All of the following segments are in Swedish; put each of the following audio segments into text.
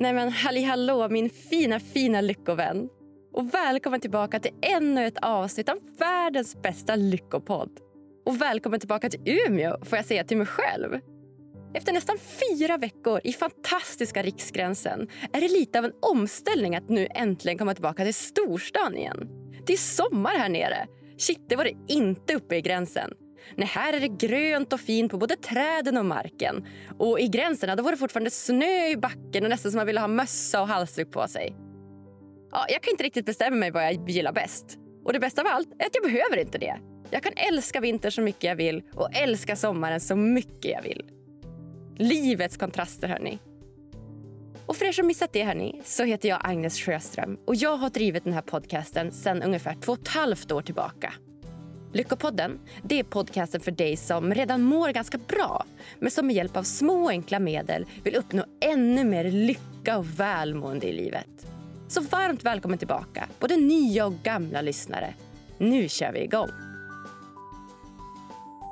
Nej men halli hallå min fina fina lyckovän. Och välkommen tillbaka till ännu ett avsnitt av världens bästa lyckopodd. Och välkommen tillbaka till Umeå får jag säga till mig själv. Efter nästan fyra veckor i fantastiska Riksgränsen är det lite av en omställning att nu äntligen komma tillbaka till storstan igen. Det är sommar här nere. Shit, det var det inte uppe i gränsen. Nej, här är det grönt och fint på både träden och marken. Och i gränserna då var det fortfarande snö i backen och nästan som man ville ha mössa och halsduk på sig. Ja, jag kan inte riktigt bestämma mig vad jag gillar bäst. Och det bästa av allt är att jag behöver inte det. Jag kan älska vintern så mycket jag vill och älska sommaren så mycket jag vill. Livets kontraster, hörni. Och för er som missat det, hörni, så heter jag Agnes Sjöström och jag har drivit den här podcasten sedan ungefär två och ett halvt år tillbaka. Lyckopodden det är podcasten för dig som redan mår ganska bra men som med hjälp av små enkla medel vill uppnå ännu mer lycka och välmående i livet. Så varmt välkommen tillbaka, både nya och gamla lyssnare. Nu kör vi igång!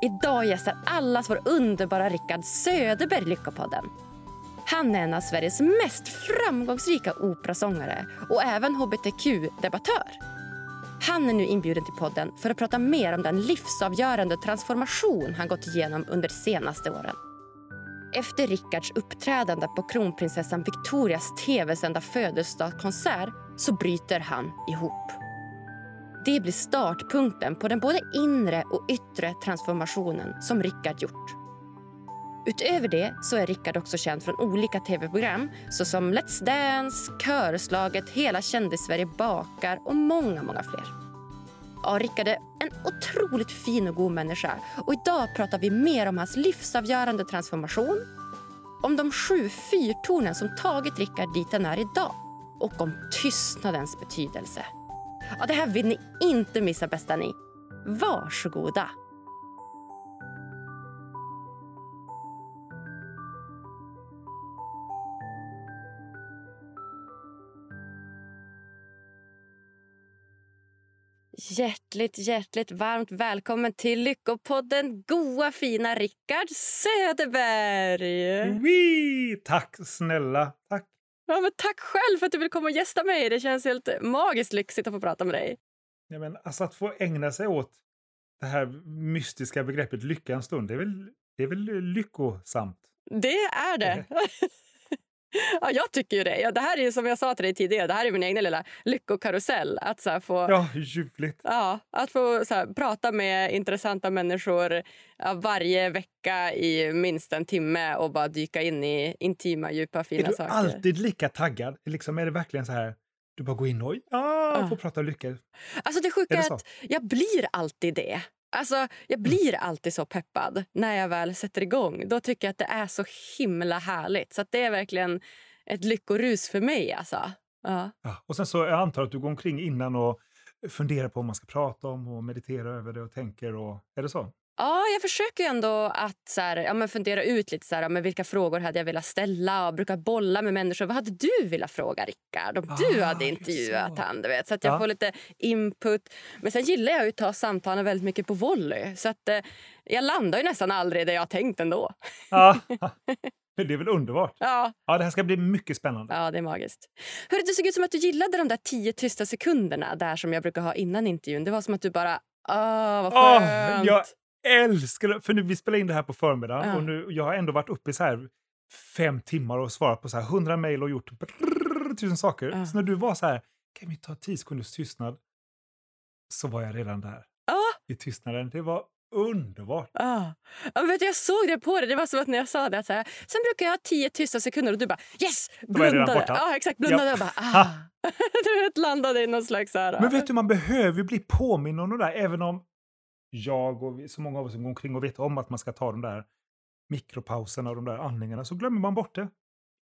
Idag gästar allas vår underbara Rickard Söderberg Lyckopodden. Han är en av Sveriges mest framgångsrika operasångare och även hbtq-debattör. Han är nu inbjuden till podden för att prata mer om den livsavgörande transformation han gått igenom under de senaste åren. Efter Rickards uppträdande på kronprinsessan Victorias tv-sända födelsedagskonsert så bryter han ihop. Det blir startpunkten på den både inre och yttre transformationen som Rickard gjort. Utöver det så är Rickard också känd från olika tv-program såsom Let's Dance, Körslaget, Hela kändis-Sverige bakar och många, många fler. Ja, Rickard är en otroligt fin och god människa och idag pratar vi mer om hans livsavgörande transformation, om de sju fyrtornen som tagit Rickard dit han är idag och om tystnadens betydelse. Ja, det här vill ni inte missa, bästa ni. Varsågoda. Hjärtligt, hjärtligt varmt välkommen till Lyckopodden goa fina Rickard Söderberg! Oui, tack snälla. Tack. Ja, men tack själv för att du vill komma och gästa mig. Det känns helt magiskt lyxigt att få prata med dig. Ja, men alltså att få ägna sig åt det här mystiska begreppet lycka en stund, det är väl, det är väl lyckosamt? Det är det. Ja, jag tycker ju det. Ja, det här är som jag sa till dig tidigare, det här är min egen lilla lyckokarusell. Att så få, ja, ljuvligt. Ja, att få så prata med intressanta människor varje vecka i minst en timme och bara dyka in i intima, djupa, fina saker. Är du alltid lika taggad? Liksom, är det verkligen så här... Du bara går in och ja, ja. får prata lycka. Alltså det sjuka är, är att jag blir alltid det. Alltså, jag blir alltid så peppad när jag väl sätter igång. Då tycker jag att det är så himla härligt. Så det är verkligen ett lyckorus för mig. Alltså. Ja. ja. och sen så jag antar att du går omkring innan och funderar på vad man ska prata om och mediterar över det och tänker. Och, är det så? Ja, jag försöker ändå att så här, ja, men fundera ut lite så här, men vilka frågor hade jag velat ställa och brukar bolla med människor. Vad hade du velat fråga Rickard om ah, du hade intervjuat han? Du vet, så att jag ja. får lite input. Men sen gillar jag att ta samtalen väldigt mycket på volley. Så att eh, jag landar ju nästan aldrig där jag har tänkt ändå. Ja. Det är väl underbart? Ja. ja. Det här ska bli mycket spännande. Ja, det är magiskt. Hörru, det såg ut som att du gillade de där tio tysta sekunderna där som jag brukar ha innan intervjun. Det var som att du bara Åh, vad skönt! Oh, jag älskar! För nu, vi spelar in det här på förmiddagen ja. och nu, jag har ändå varit uppe i så här fem timmar och svarat på så här hundra mejl och gjort brrr, tusen saker. Ja. Så när du var så här, kan vi ta tio sekunders tystnad? Så var jag redan där. I tystnaden. Det var underbart. Ja. Ja, vet du, jag såg det på dig. Det var som att när jag sa det. Att så här, Sen brukar jag ha tio tysta sekunder och du bara yes! Blundade. Ja, exakt. Blundade ja. och bara ah. du vet, landade i någon slags... Här, Men vet du, man behöver bli påminn om det där. Även om jag och så många av oss som går omkring och vet om att man ska ta de där mikropauserna och de där andningarna så glömmer man bort det.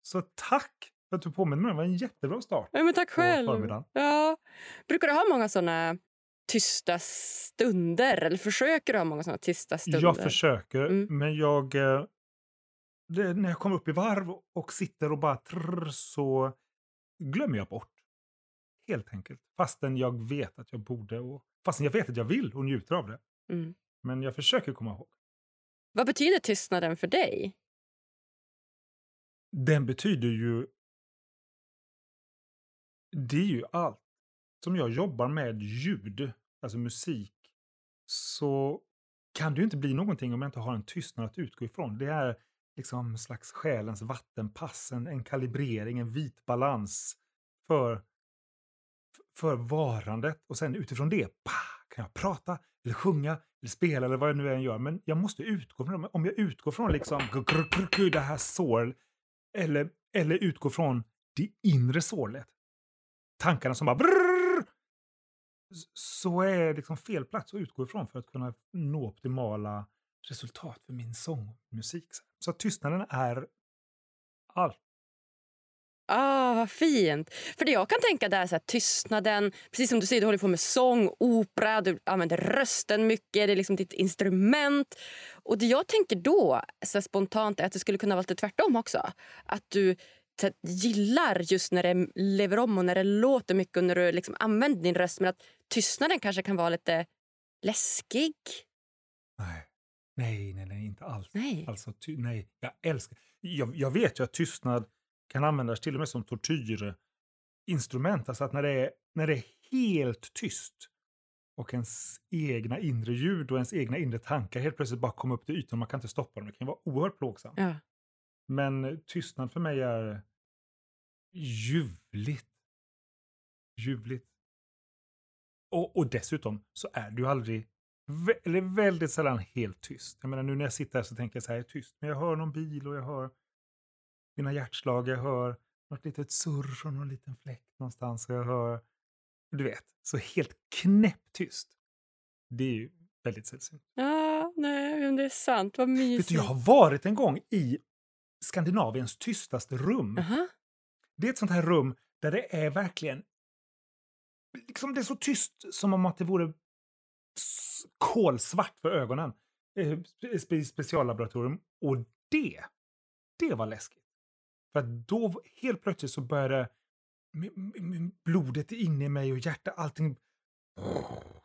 Så tack för att du påminner mig. Det var en jättebra start. Ja, men tack själv. Ja. Brukar du ha många såna tysta stunder? Eller försöker du ha många såna tysta stunder? Jag försöker, mm. men jag... Eh, det, när jag kommer upp i varv och sitter och bara trrr, så glömmer jag bort. Helt enkelt. Fastän jag vet att jag borde och fastän jag vet att jag vill och njuter av det. Mm. Men jag försöker komma ihåg. Vad betyder tystnaden för dig? Den betyder ju det är ju allt. Som jag jobbar med ljud, alltså musik, så kan det ju inte bli någonting om jag inte har en tystnad att utgå ifrån. Det är liksom slags själens vattenpass, en, en kalibrering, en vit balans för, för varandet. Och sen utifrån det pah, kan jag prata, eller sjunga, eller spela eller vad jag nu än gör. Men jag måste utgå från det. Om jag utgår från liksom det här sår, eller, eller utgår från det inre sålet, tankarna som bara brrr, så är det liksom fel plats att utgå ifrån för att kunna nå optimala resultat för min sångmusik. Så tystnaden är allt. Ah, vad fint! För det jag kan tänka där är så här, tystnaden, precis som du säger, du håller på med sång, opera, du använder rösten mycket, det är liksom ditt instrument. Och det jag tänker då, så spontant, är att det skulle kunna vara lite tvärtom också. Att du här, gillar just när det lever om och när det låter mycket och när du liksom använder din röst. Men att tystnaden kanske kan vara lite läskig. Nej. Nej, nej, nej, inte alls. Nej. Alltså, ty, nej, jag älskar... Jag, jag vet ju att tystnad kan användas till och med som tortyrinstrument. Alltså att när det, är, när det är helt tyst och ens egna inre ljud och ens egna inre tankar helt plötsligt bara kommer upp till ytan och man kan inte stoppa dem. Det kan vara oerhört plågsamt. Ja. Men tystnad för mig är ljuvligt. Ljuvligt. Och, och dessutom så är du aldrig, eller väldigt sällan helt tyst. Jag menar nu när jag sitter här så tänker jag så här, jag är tyst. Men jag hör någon bil och jag hör mina hjärtslag, jag hör något litet surr från någon liten fläkt någonstans. Jag hör, du vet, så helt knäpptyst. Det är ju väldigt sällsynt. Ja, nej, men det är sant. Vad mysigt. Vet du, jag har varit en gång i Skandinaviens tystaste rum. Uh -huh. Det är ett sånt här rum där det är verkligen... Liksom det är så tyst som om att det vore kolsvart för ögonen. Eh, speciallaboratorium. Och det, det var läskigt. För att då helt plötsligt så började blodet inne i mig och hjärtat, allting...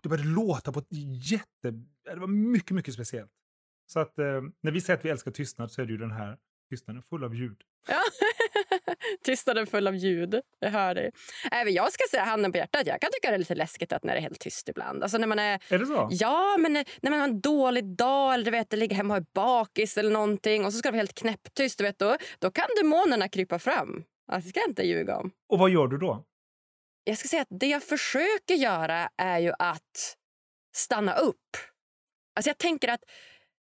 Det började låta på ett jätte... Det var mycket, mycket speciellt. Så att eh, när vi säger att vi älskar tystnad så är det ju den här tystnaden full av ljud. Ja. tystnaden full av ljud. Jag hör dig. Även jag ska säga handen på hjärtat. Jag kan tycka det är lite läskigt att när det är helt tyst ibland. Alltså när man är, är det så? Ja, men när, när man har en dålig dag eller du vet, ligger hemma och är bakis eller någonting och så ska det vara helt knäpptyst. Du vet, då, då kan demonerna krypa fram. Alltså, det ska jag inte ljuga om. Och vad gör du då? Jag ska säga att det jag försöker göra är ju att stanna upp. Alltså jag tänker att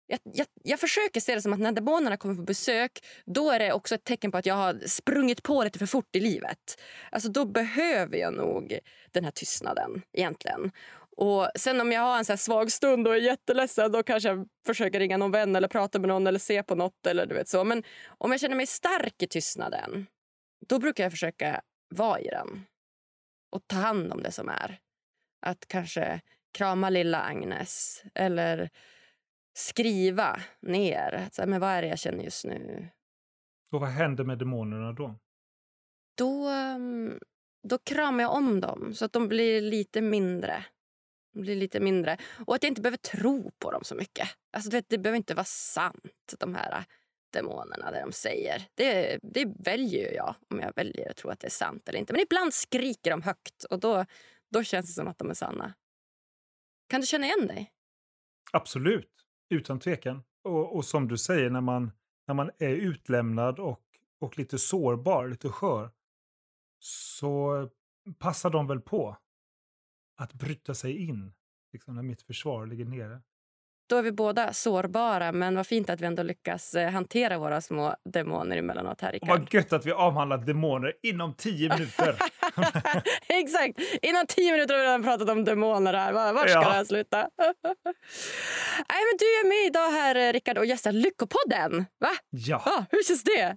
jag, jag, jag, försöker se det som att när demonerna kommer på besök då är det också ett tecken på att jag har sprungit på lite för fort i livet. Alltså Då behöver jag nog den här tystnaden egentligen. Och Sen om jag har en så svag stund och är jätteledsen då kanske jag försöker ringa någon vän eller prata med någon eller se på något. eller du vet så. Men om jag känner mig stark i tystnaden då brukar jag försöka vara i den och ta hand om det som är. Att kanske krama lilla Agnes eller skriva ner. Så, men vad är det jag känner just nu? Och vad händer med demonerna då? Då, mm, då kramar jag om dem så att de blir lite mindre. De blir lite mindre. Och att jag inte behöver tro på dem så mycket. Alltså, det, det behöver inte vara sant, de här demonerna, det de säger. Det, det väljer jag, om jag väljer att tro att det är sant eller inte. Men ibland skriker de högt och då, då känns det som att de är sanna. Kan du känna igen dig? Absolut. Utan tvekan. Och, och som du säger, när man, när man är utlämnad och, och lite sårbar, lite skör, så passar de väl på att bryta sig in liksom, när mitt försvar ligger nere. Då är vi båda sårbara, men vad fint att vi ändå lyckas eh, hantera våra små demoner emellanåt här ikväll. Vad gött att vi avhandlar demoner inom tio minuter. Exakt! Inom tio minuter har vi redan pratat om demoner här. Var, var ska ja. det här sluta? Nej, men du är med idag här, eh, Rickard, och gästar Lyckopodden. Va? Ja. Ah, hur känns det?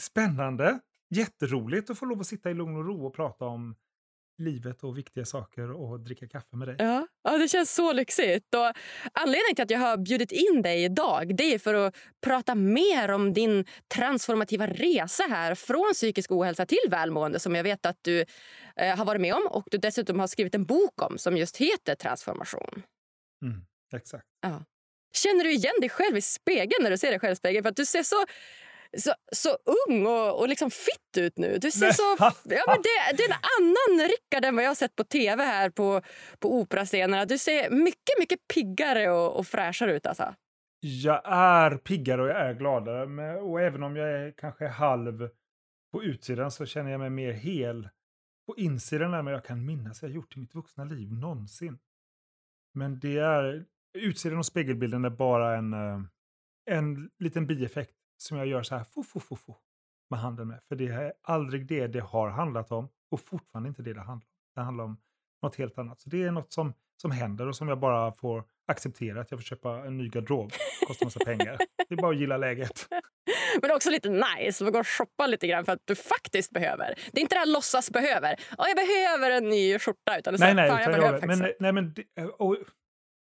Spännande. Jätteroligt att få lov att sitta i lugn och ro och prata om livet och viktiga saker och dricka kaffe med dig. Ja, ja det känns så lyxigt. Och anledningen till att jag har bjudit in dig idag det är för att prata mer om din transformativa resa här från psykisk ohälsa till välmående som jag vet att du eh, har varit med om och du dessutom har skrivit en bok om som just heter Transformation. Mm, exakt. Ja. Känner du igen dig själv i spegeln när du ser dig själv i spegeln? För att du ser så så, så ung och, och liksom fitt ut nu. Du ser så... Ja, men det, det är en annan Rickard än vad jag har sett på tv här på, på operascenerna. Du ser mycket, mycket piggare och, och fräschare ut. Alltså. Jag är piggare och jag är gladare. Och även om jag är kanske halv på utsidan så känner jag mig mer hel på insidan än vad jag kan minnas jag gjort i mitt vuxna liv någonsin. Men det är, utsidan och spegelbilden är bara en, eh, en liten bieffekt som jag gör så här fo, fo, fo, fo, med handen med. För det är aldrig det det har handlat om och fortfarande inte det det handlar om. Det handlar om något helt annat. Så det är något som, som händer och som jag bara får acceptera att jag får köpa en ny garderob. Kostar massa pengar. Det är bara att gilla läget. Men också lite nice att gå och shoppa lite grann för att du faktiskt behöver. Det är inte det här låtsas behöver. Ja, jag behöver en ny skjorta. Utan det Nej, nej. jag behöver men, nej, men, det- och,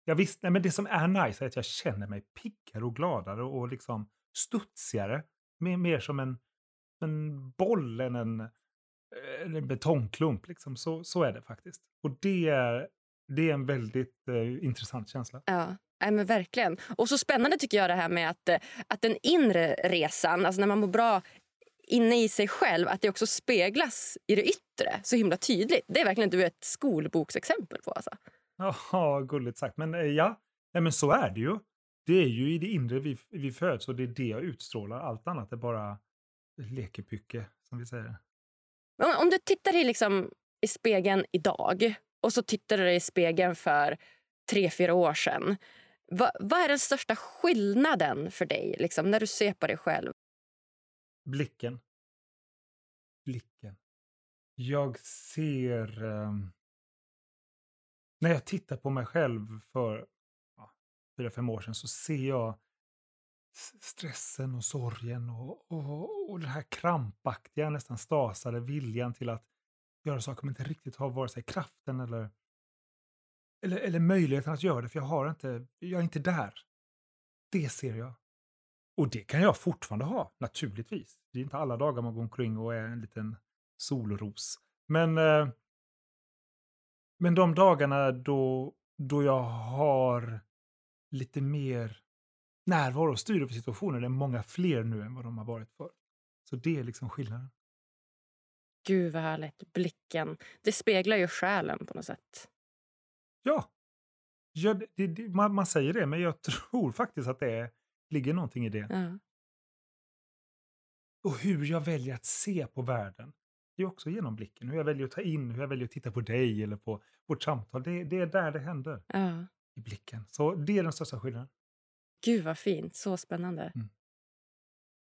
jag visst, nej, men det som är nice är att jag känner mig piggare och gladare och liksom studsigare. Mer, mer som en, en boll än en, en betongklump. Liksom. Så, så är det faktiskt. Och det är, det är en väldigt eh, intressant känsla. Ja, nej, men verkligen. Och så spännande tycker jag det här med att, eh, att den inre resan, alltså när man mår bra inne i sig själv, att det också speglas i det yttre så himla tydligt. Det är verkligen du ett skolboksexempel på. Alltså. Ja, gulligt sagt. Men eh, ja, nej, men så är det ju. Det är ju i det inre vi, vi föds och det är det jag utstrålar. Allt annat är bara lekepycke, som vi säger. Om, om du tittar i, liksom, i spegeln idag och så tittar du i spegeln för tre, fyra år sedan. Va, vad är den största skillnaden för dig liksom, när du ser på dig själv? Blicken. Blicken. Jag ser... ehm, när jag tittar på mig själv för fyra, fem år sedan så ser jag stressen och sorgen och, och, och den här krampaktiga, nästan stasade viljan till att göra saker men inte riktigt har vare sig kraften eller, eller, eller möjligheten att göra det, för jag har inte, jag är inte där. Det ser jag. Och det kan jag fortfarande ha, naturligtvis. Det är inte alla dagar man går omkring och är en liten solros. Men, eh, men de dagarna då, då jag har lite mer närvaro och styr över situationen är många fler nu än vad de har varit förr. Så det är liksom skillnaden. Gud vad härligt. Blicken. Det speglar ju själen på något sätt. Ja, ja det, det, man, man säger det, men jag tror faktiskt att det är, ligger någonting i det. Ja. Och hur jag väljer att se på världen. Det är också genom blicken. Hur jag väljer att ta in, hur jag väljer att titta på dig eller på vårt samtal. Det, det är där det händer, Ja. I blicken. Så det är den största skillnaden. Gud vad fint. Så spännande. Mm.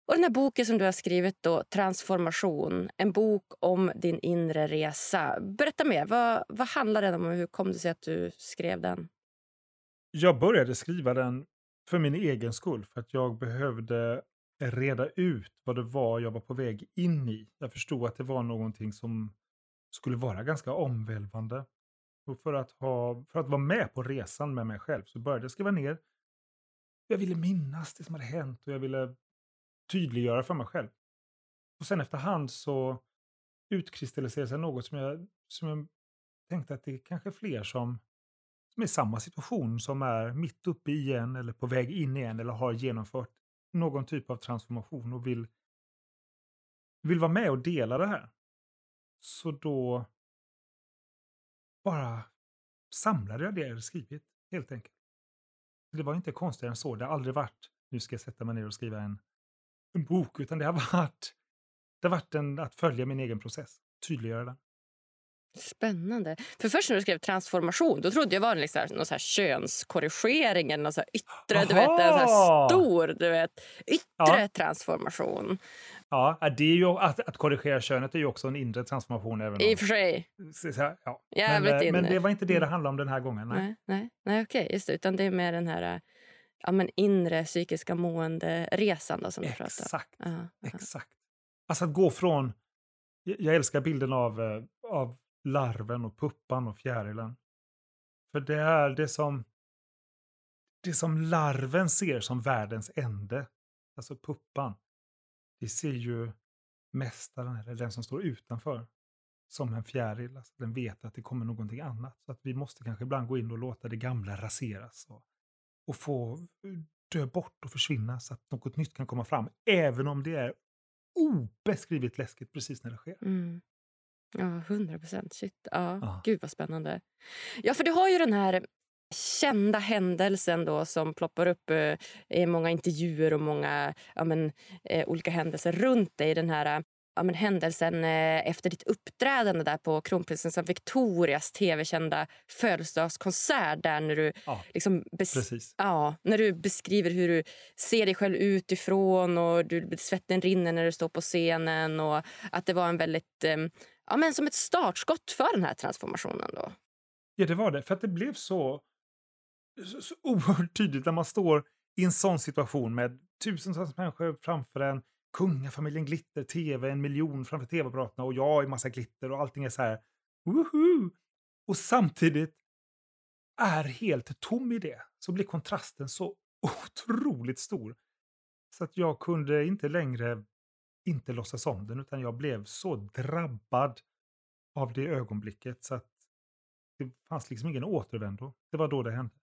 Och den här boken som du har skrivit, då, Transformation, en bok om din inre resa. Berätta mer. Vad, vad handlar den om och hur kom det sig att du skrev den? Jag började skriva den för min egen skull, för att jag behövde reda ut vad det var jag var på väg in i. Jag förstod att det var någonting som skulle vara ganska omvälvande. Och för att, ha, för att vara med på resan med mig själv så började jag skriva ner. Jag ville minnas det som hade hänt och jag ville tydliggöra för mig själv. Och sen efterhand så utkristalliserade sig något som jag, som jag tänkte att det är kanske fler som som är i samma situation, som är mitt uppe i en eller på väg in i en eller har genomfört någon typ av transformation och vill, vill vara med och dela det här. Så då bara samlade jag det jag hade skrivit, helt enkelt. Det var inte konstigare än så. Det har aldrig varit, nu ska jag sätta mig ner och skriva en, en bok, utan det har varit, det har varit en, att följa min egen process, tydliggöra den. Spännande. För först när du skrev transformation då trodde jag var en liksom, någon så här könskorrigering eller någon så här yttre, du vet, en så här stor du vet, yttre Ja. transformation. Ja, det är ju, att, att korrigera könet är ju också en inre transformation. Även I och för sig. så- ja. Jävligt men, eh, men inne. det var inte det det handlade om den här gången. Nej. Nej, nej, nej okej, just det. Utan det är mer den här ja, men inre psykiska mående-resan då, som du pratar om. Exakt, Ja, exakt. Alltså att gå från, jag jag älskar bilden av, eh, av larven och puppan och fjärilen. För det är det som, det som larven ser som världens ände, alltså puppan, det ser ju mästaren, eller den som står utanför, som en fjäril. Alltså den vet att det kommer någonting annat. Så att vi måste kanske ibland gå in och låta det gamla raseras. Och, och få dö bort och försvinna så att något nytt kan komma fram. Även om det är obeskrivligt läskigt precis när det sker. Mm. Ja, hundra procent. Shit. Ja, Ja. Gud, vad spännande. Ja, för du har ju den här kända händelsen då som ploppar upp eh, i många intervjuer och många ja, men, eh, olika händelser runt dig. Den här eh, ja, men, händelsen eh, efter ditt uppträdande där på kronprinsessan Victorias tv-kända födelsedagskonsert där när du Ja, liksom precis. Ja, när du beskriver hur du ser dig själv utifrån och du, svetten rinner när du står på scenen och att det var en väldigt, eh, ja, men som ett startskott för den här transformationen. då. Ja, det var det. För att det blev så, så, så oerhört tydligt när man står i en sån situation med tusentals människor framför en, kungafamiljen glitter, tv, en miljon framför tv-apparaterna och jag i massa glitter och allting är så här, woho! Och samtidigt är helt tom i det, så blir kontrasten så otroligt stor. Så att jag kunde inte längre inte låtsas om den, utan jag blev så drabbad av det ögonblicket så att det fanns liksom ingen återvändo. Det var då det hände.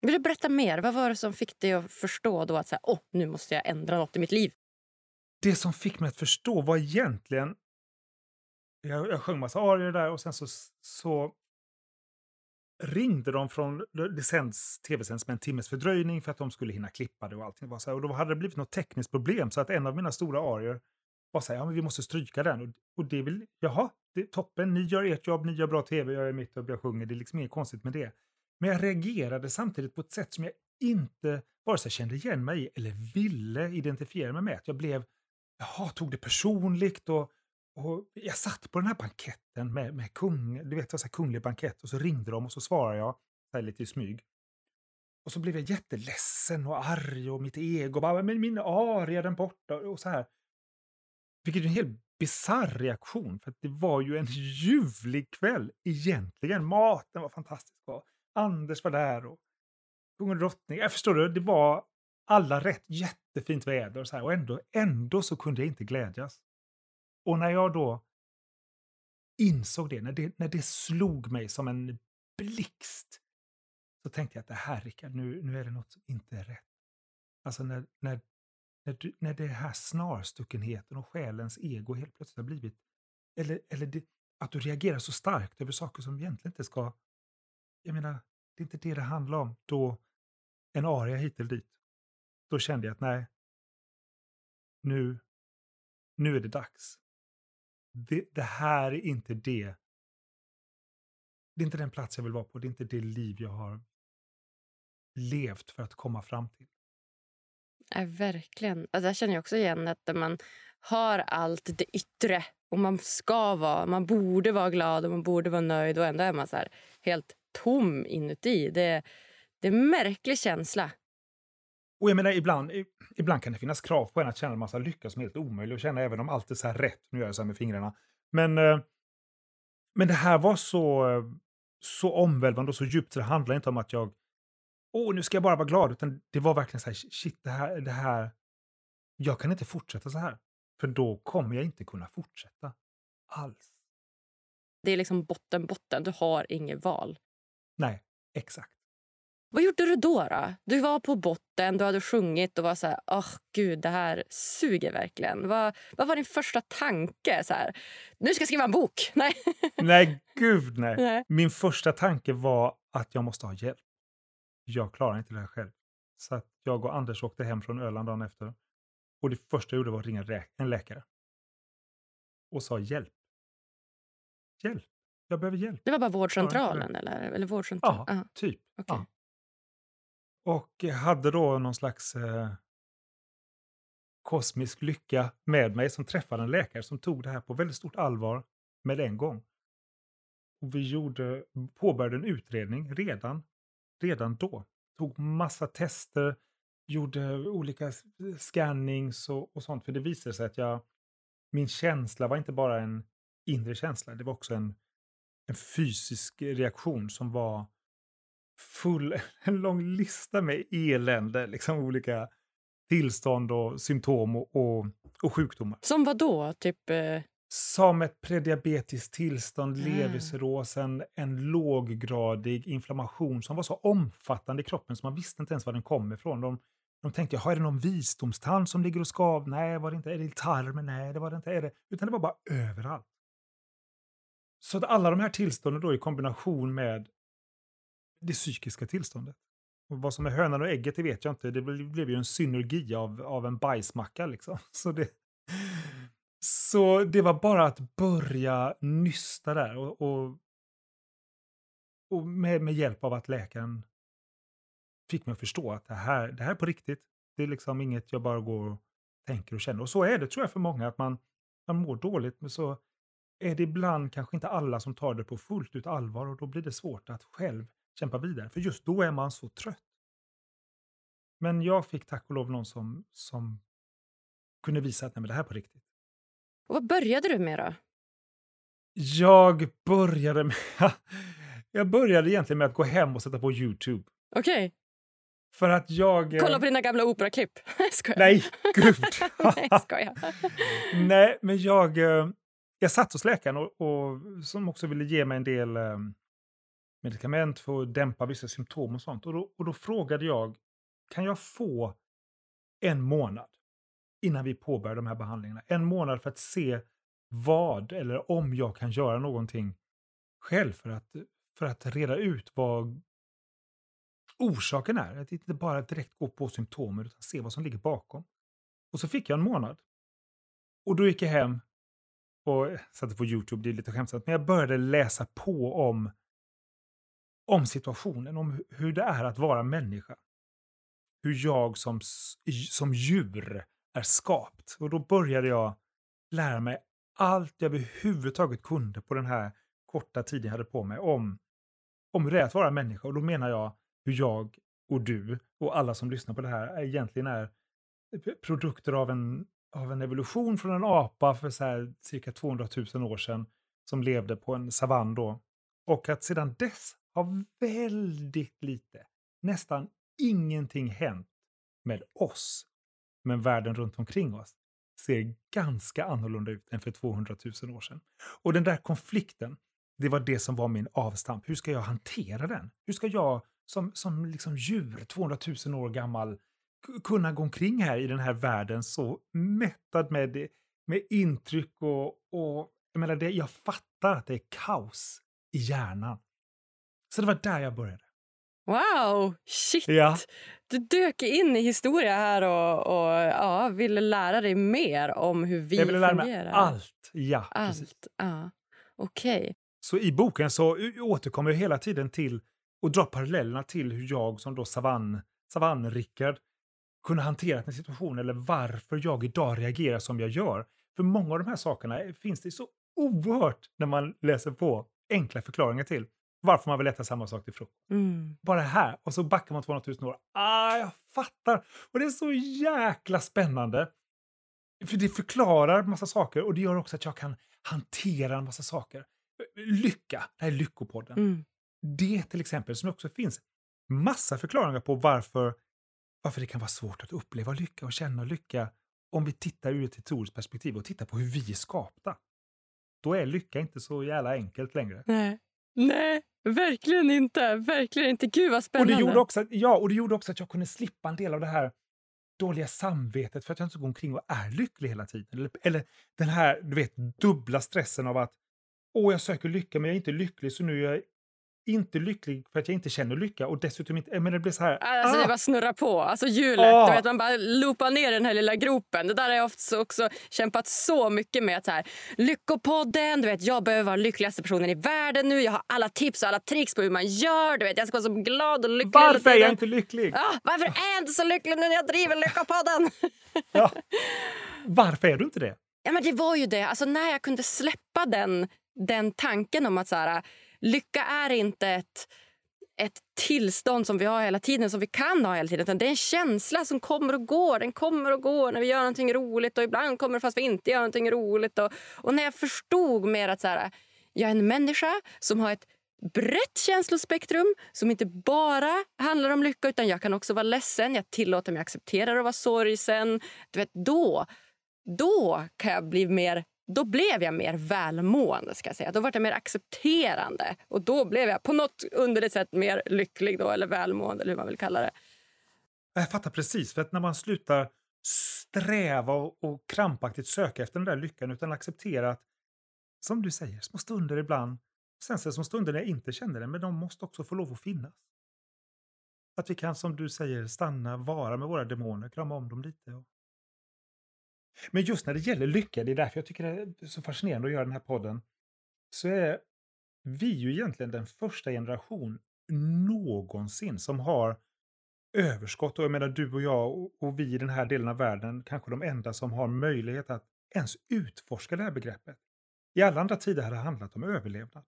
Vill du berätta mer? Vad var det som fick dig att förstå då att så här, Åh, nu måste jag ändra något i mitt liv? Det som fick mig att förstå var egentligen... Jag, jag sjöng massa arior där och sen så, så ringde de från... Det sänds tv-sänds med en timmes fördröjning för att de skulle hinna klippa det och allting. Var så här, och då hade det blivit något tekniskt problem så att en av mina stora arior var så här, ja men vi måste stryka den. Och, och det vill, jaha, det är toppen, ni gör ert jobb, ni gör bra tv, jag är mitt och jag sjunger, det är liksom inget konstigt med det. Men jag reagerade samtidigt på ett sätt som jag inte vare sig kände igen mig i eller ville identifiera mig med. Att jag blev, jaha, tog det personligt och, och jag satt på den här banketten med, med kung, du vet, så här kunglig bankett och så ringde de och så svarade jag så här lite i smyg. Och så blev jag jätteledsen och arg och mitt ego bara, men min aria den borta och så här. Vilket är en helt bisarr reaktion för det var ju en ljuvlig kväll egentligen. Maten var fantastisk och Anders var där och kung och drottning. Jag förstår du, det var alla rätt jättefint väder och så här och ändå, ändå så kunde jag inte glädjas. Och när jag då insåg det, när det, när det slog mig som en blixt, så tänkte jag att det här Rickard, nu, nu är det något som inte är rätt. Alltså när, när, när, du, när det här snarstuckenheten och själens ego helt plötsligt har blivit, eller, eller det, att du reagerar så starkt över saker som egentligen inte ska, jag menar, det är inte det det handlar om. Då, en aria hit eller dit. Då kände jag att nej, nu, nu är det dags. Det, det här är inte det. Det är inte den plats jag vill vara på. Det är inte det liv jag har levt för att komma fram till. Ja, verkligen. Alltså, där känner jag också igen att när man har allt det yttre och man ska vara, man borde vara glad och man borde vara nöjd och ändå är man så här helt tom inuti. Det, det är en märklig känsla. Och jag menar, ibland, ibland kan det finnas krav på en att känna en massa lycka som är helt omöjlig att känna även om allt är så här rätt. Nu gör jag så här med fingrarna. Men, eh, men det här var så, eh, så omvälvande och så djupt så det handlar inte om att jag åh, nu ska jag bara vara glad, utan det var verkligen så här, shit, det här, det här, jag kan inte fortsätta så här. För då kommer jag inte kunna fortsätta alls. Det är liksom botten, botten. Du har inget val. Nej, exakt. Vad gjorde du då? då? Du var på botten, du hade sjungit och var så här, åh gud, det här suger verkligen. Vad, vad var din första tanke? Så här, nu ska jag skriva en bok. Nej. Nej, gud nej. Nej. Min första tanke var att jag måste ha hjälp. Jag klarar inte det här själv. Så att jag och Anders åkte hem från Öland dagen efter. Och det första jag gjorde var att ringa en läkare. Och sa hjälp. Hjälp. Jag behöver hjälp. Det var bara vårdcentralen? Eller, eller vårdcentral? Ja, Aha, typ. okej. ja. Och eh, hade då någon slags eh, kosmisk lycka med mig som träffade en läkare som tog det här på väldigt stort allvar med en gång. Och vi gjorde, påbörjade en utredning redan, redan då. Tog massa tester, gjorde olika scannings och, och sånt. För det visade sig att jag, min känsla var inte bara en inre känsla, det var också en, en fysisk reaktion som var full, en lång lista med elände, liksom olika tillstånd och symptom och, och, och sjukdomar. Som vad då? Typ, eh, Som ett prediabetiskt tillstånd, Ah. levercirros, en, en låggradig inflammation som var så omfattande i kroppen så man visste inte ens var den kom ifrån. De De tänkte, är det någon visdomstand som ligger och skav? Nej, var det inte. Är det tarmen? Nej, det var det inte. Är det? Utan det var bara överallt. Så att alla de här tillstånden då i kombination med det psykiska tillståndet. Och vad som är hönan och ägget, det vet jag inte. Det blev ju en synergi av, av en bajsmacka liksom. Så det, så det var bara att börja nysta där och, och, och med, med, hjälp av att läkaren fick mig att förstå att det här, det här är på riktigt. Det är liksom inget jag bara går och tänker och känner. Och så är det tror jag för många, att man, man mår dåligt, men så är det ibland kanske inte alla som tar det på fullt ut allvar och då blir det svårt att själv kämpa vidare. För just då är man så trött. Men jag fick tack och lov någon som, som kunde visa att nej, men det här är på riktigt. Och vad började du med då? Jag började med... jag började egentligen med att gå hem och sätta på Youtube. Okej. Okay. För att jag... Kolla på dina gamla operaklipp. skojar. Nej, gud! Nej, skojar. Nej, men jag, eh, jag satt hos läkaren och, och, som också ville ge mig en del um, medicament för att dämpa vissa symptom och sånt. Och då, och då frågade jag, kan jag få en månad innan vi påbörjar de här behandlingarna? En månad för att se vad eller om jag kan göra någonting själv för att, för att reda ut vad orsaken är. Att inte bara direkt gå på symptomen utan se vad som ligger bakom. Och så fick jag en månad. Och då gick jag hem och eh, satte på Youtube, det är lite skämtsamt, men jag började läsa på om, om situationen, om hur det är att vara människa. Hur jag som, som djur är skapt. Och då började jag lära mig allt jag överhuvudtaget kunde på den här korta tiden jag hade på mig om, om hur det är att vara människa. Och då menar jag hur jag och du och alla som lyssnar på det här egentligen är produkter av en, av en evolution från en apa för så här cirka 200 000 år sedan som levde på en savann då. Och att sedan dess har väldigt lite, nästan ingenting hänt med oss. Men världen runt omkring oss ser ganska annorlunda ut än för 200 000 år sedan. Och den där konflikten, det var det som var min avstamp. Hur ska jag hantera den? Hur ska jag som, som liksom djur, 200 000 år gammal, kunna gå omkring här i den här världen så mättad med, med intryck och, och jag menar, det, jag fattar att det är kaos i hjärnan. Så det var där jag började. Wow! Shit! Ja. Du dök in i historia här och, och ja, ville lära dig mer om hur vi fungerar. Jag ville lära mig allt. Ja, allt. Precis. Ja. Okej. Okay. Så i boken så återkommer jag hela tiden till och dra parallellerna till hur jag som då savann, savann-Rickard kunde hantera en situation eller varför jag idag reagerar som jag gör. För många av de här sakerna finns det så oerhört när man läser på enkla förklaringar till varför man vill äta samma sak till frukost. Mm. Bara här, och så backar man 200 000 år. Ah, jag fattar! Och det är så jäkla spännande. För det förklarar massa saker och det gör också att jag kan hantera en massa saker. Lycka, det här är Lyckopodden. Mm. Det till exempel, som också finns massa förklaringar på varför, varför det kan vara svårt att uppleva lycka och känna lycka om vi tittar ur ett historiskt perspektiv och tittar på hur vi är skapta. Då är lycka inte så jävla enkelt längre. Nej. Nej, verkligen inte. Verkligen inte. Gud vad spännande. Och det, gjorde också att, ja, och det gjorde också att jag kunde slippa en del av det här dåliga samvetet för att jag inte går omkring och är lycklig hela tiden. Eller, eller den här du vet, dubbla stressen av att åh, jag söker lycka men jag är inte lycklig så nu är jag inte lycklig för att jag inte känner lycka och dessutom inte... Men det blir så här... Alltså ah! det bara snurrar på. Alltså hjulet. Ah! Du vet, man bara loopar ner den här lilla gropen. Det där har jag också, också kämpat så mycket med. Så här, Lyckopodden, du vet, jag behöver vara lyckligaste personen i världen nu. Jag har alla tips och alla tricks på hur man gör. Du vet, jag ska vara så glad och lycklig Varför är jag inte lycklig? Ah, varför är jag inte så lycklig nu när jag driver Lyckopodden? ja. Varför är du inte det? Ja, men det var ju det. Alltså, när jag kunde släppa den, den tanken om att så här, lycka är inte ett, ett tillstånd som vi har hela tiden, som vi kan ha hela tiden. Utan det är en känsla som kommer och går. Den kommer och går när vi gör någonting roligt och ibland kommer det fast vi inte gör någonting roligt. Och, och när jag förstod mer att så här, jag är en människa som har ett brett känslospektrum som inte bara handlar om lycka utan jag kan också vara ledsen. Jag tillåter mig accepterar att vara sorgsen. Du vet, då, då kan jag bli mer då blev jag mer välmående. Ska jag säga. Då var jag mer accepterande. Och då blev jag på något underligt sätt mer lycklig då, eller välmående eller hur man vill kalla det. Jag fattar precis, för att när man slutar sträva och, och krampaktigt söka efter den där lyckan utan acceptera att, som du säger, små stunder ibland, sen så små stunder när jag inte känner det, men de måste också få lov att finnas. Att vi kan, som du säger, stanna, vara med våra demoner, krama om dem lite. Och... Men just när det gäller lycka, det är därför jag tycker det är så fascinerande att göra den här podden, så är vi ju egentligen den första generation någonsin som har överskott. Och jag menar du och jag och, och vi i den här delen av världen kanske de enda som har möjlighet att ens utforska det här begreppet. I alla andra tider har det handlat om överlevnad.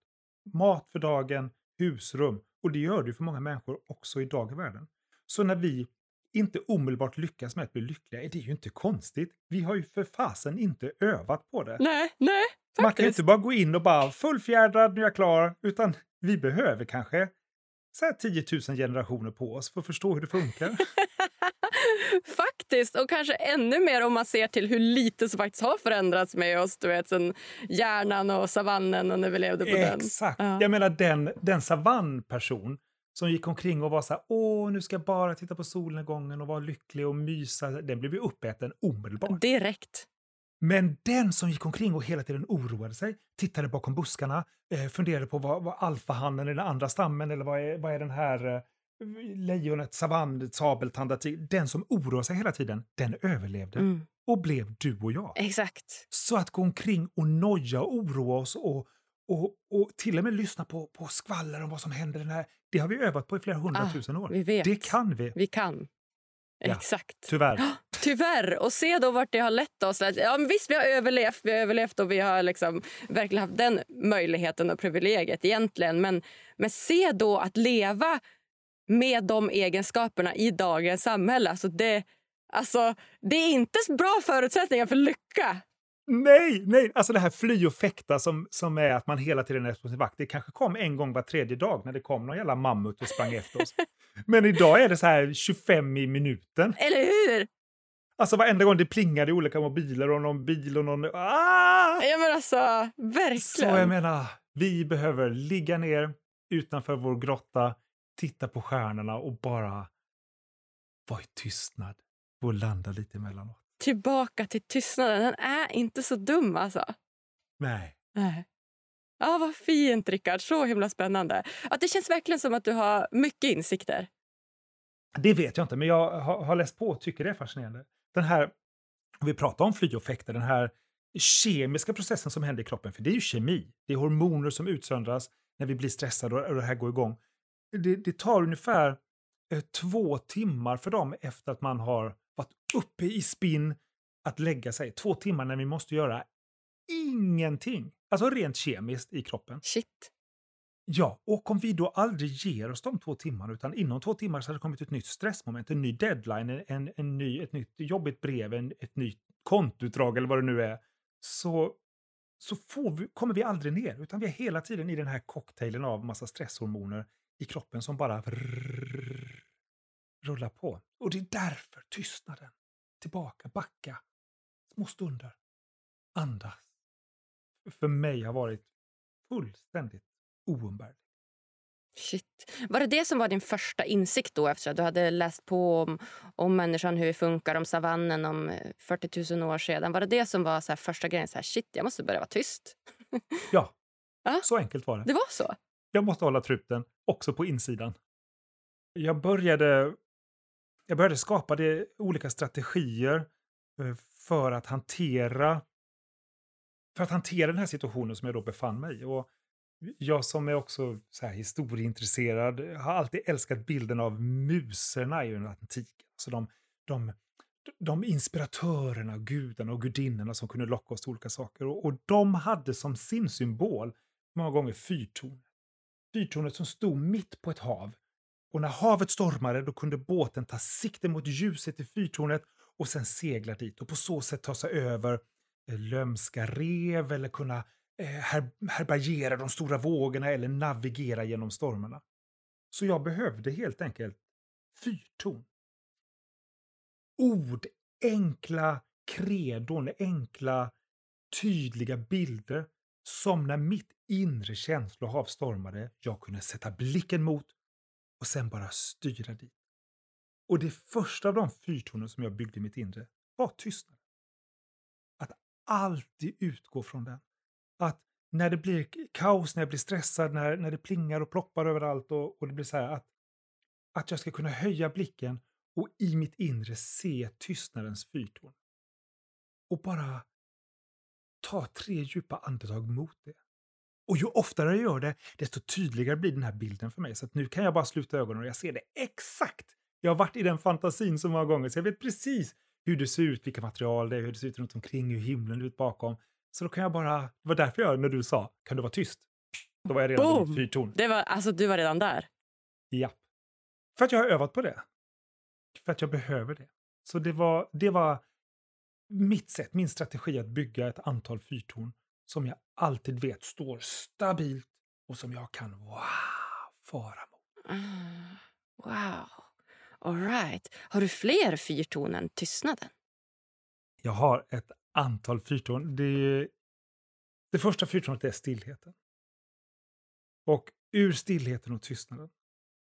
Mat för dagen, husrum. Och det gör det för många människor också idag i världen. Så när vi inte omedelbart lyckas med att bli lyckliga är det ju inte konstigt. Vi har ju för fasen inte övat på det. Nej, nej. Faktiskt. Man kan ju inte bara gå in och bara fullfjädrad, nu är jag klar. Utan vi behöver kanske så här 10 000 generationer på oss för att förstå hur det funkar. faktiskt, och kanske ännu mer om man ser till hur lite som faktiskt har förändrats med oss. Du vet, sen hjärnan och savannen och när vi levde på Exakt. den. Exakt. Ja. Jag menar den, den savannperson som gick omkring och var så här, åh, nu ska jag bara titta på solnedgången och vara lycklig och mysa. Den blev ju uppäten omedelbart. Direkt. Men den som gick omkring och hela tiden oroade sig, tittade bakom buskarna, eh, funderade på vad, vad alfahannen är den andra stammen eller vad är, vad är den här eh, lejonet, savann, sabeltandad Den som oroar sig hela tiden, den överlevde Mm. och blev du och jag. Exakt. Så att gå omkring och noja och oroa oss och, och, och till och med lyssna på, på skvaller om vad som händer. Den här, det har vi övat på i flera hundratusen år. Ah, Vi vet. Det kan vi, Vi kan. Ja. Exakt. tyvärr. Tyvärr. Och se då vart det har lett oss. Ja, men visst, vi har överlevt, vi har överlevt och vi har liksom verkligen haft den möjligheten och privilegiet egentligen. Men, men se då att leva med de egenskaperna i dagens samhälle. Alltså det, alltså, det är inte bra förutsättningar för lycka. Nej, nej, alltså det här fly och fäkta som, som är att man hela tiden är på sin vakt. Det kanske kom en gång var tredje dag när det kom någon jävla mammut och sprang efter oss. Men idag är det så här 25 i minuten. Eller hur? Alltså varenda gång det plingar i olika mobiler och någon bil och någon... Ah! Ja, men alltså, verkligen. Så jag menar, vi behöver ligga ner utanför vår grotta, titta på stjärnorna och bara vara i tystnad och landa lite emellanåt. Tillbaka till tystnaden. Den är inte så dum alltså. Nej. Nej. Ja, vad fint, Rickard. Så himla spännande. Att det känns verkligen som att du har mycket insikter. Det vet jag inte, men jag har, har läst på och tycker det är fascinerande. Den här, om vi pratar om fly och fäkta, den här kemiska processen som händer i kroppen, för det är ju kemi. Det är hormoner som utsöndras när vi blir stressade och, och det här går igång. Det, det tar ungefär eh, två timmar för dem efter att man har varit uppe i spinn att lägga sig. Två timmar när vi måste göra ingenting. Alltså rent kemiskt i kroppen. Shit. Ja, och om vi då aldrig ger oss de två timmarna utan inom två timmar så hade det kommit ett nytt stressmoment, en ny deadline, en, en, ny, ett nytt jobbigt brev, en, ett nytt kontoutdrag eller vad det nu är. Så, så får vi, kommer vi aldrig ner utan vi är hela tiden i den här cocktailen av massa stresshormoner i kroppen som bara vrrr, rullar på. Och det är därför tystnaden, tillbaka, backa, små stunder, andas, för mig har varit fullständigt oumbärlig. Shit. Var det det som var din första insikt då efter att du hade läst på om, om människan, hur vi funkar, om savannen om eh, 40 000 år sedan? Var det det som var så här första grejen? Så här, shit, jag måste börja vara tyst. Ja, Ja. så enkelt var det. Det var så? Jag måste hålla truten, också på insidan. Jag började, jag började skapa det, olika strategier eh, för att hantera för att hantera den här situationen som jag då befann mig i. Och jag som är också så här historieintresserad har alltid älskat bilden av muserna i antiken. Alltså de, de, de inspiratörerna, gudarna och gudinnorna som kunde locka oss till olika saker. Och, och de hade som sin symbol många gånger fyrtornet. Fyrtornet som stod mitt på ett hav. Och när havet stormade då kunde båten ta sikte mot ljuset i fyrtornet och sen segla dit och på så sätt ta sig över eh, lömska rev eller kunna eh, her härbärgera de stora vågorna eller navigera genom stormarna. Så jag behövde helt enkelt fyrtorn. Ord, enkla kredon, enkla tydliga bilder som när mitt inre känslohav stormade jag kunde sätta blicken mot och sen bara styra dit. Och det första av de fyrtornen som jag byggde i mitt inre var tystnad. Att alltid utgå från den. Att när det blir kaos, när jag blir stressad, när, när det plingar och ploppar överallt och, och det blir så här att, att jag ska kunna höja blicken och i mitt inre se tystnadens fyrtorn. Och bara ta tre djupa andetag mot det. Och ju oftare jag gör det, desto tydligare blir den här bilden för mig. Så nu kan jag bara sluta ögonen och jag ser det exakt. Jag har varit i den fantasin så många gånger så jag vet precis hur det ser ut, vilka material det är, hur det ser ut runt omkring, hur himlen ser ut bakom. Så då kan jag bara, det var därför jag, när du sa, kan du vara tyst? Då var jag redan Boom! i fyrtorn. Det var, alltså, du var redan där. Ja. För att jag har övat på det. För att jag behöver det. Så det var, det var mitt sätt, min strategi att bygga ett antal fyrtorn som jag alltid vet står stabilt och som jag kan wow, fara mot. Ah, Wow. All right. Har du fler fyrton än tystnaden? Jag har ett antal fyrtorn. Det, det första fyrtornet är stillheten. Och ur stillheten och tystnaden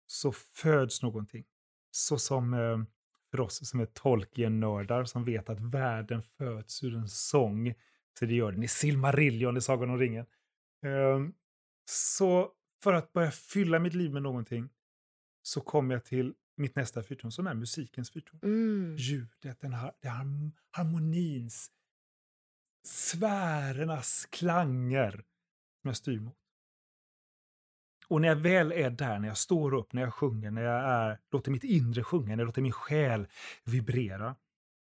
så föds någonting. Så som eh, för oss som är Tolkien-nördar som vet att världen föds ur en sång. Så det gör den i Silmarillion i Sagan om ringen. Ehm, Så för att börja fylla mitt liv med någonting så kommer jag till mitt nästa fyrtorn som är musikens fyrtorn. Mm. Ljudet, den har, det har harmonins, sfärernas klanger som jag styr mot. Och när jag väl är där, när jag står upp, när jag sjunger, när jag är, låter mitt inre sjunga, när jag låter min själ vibrera,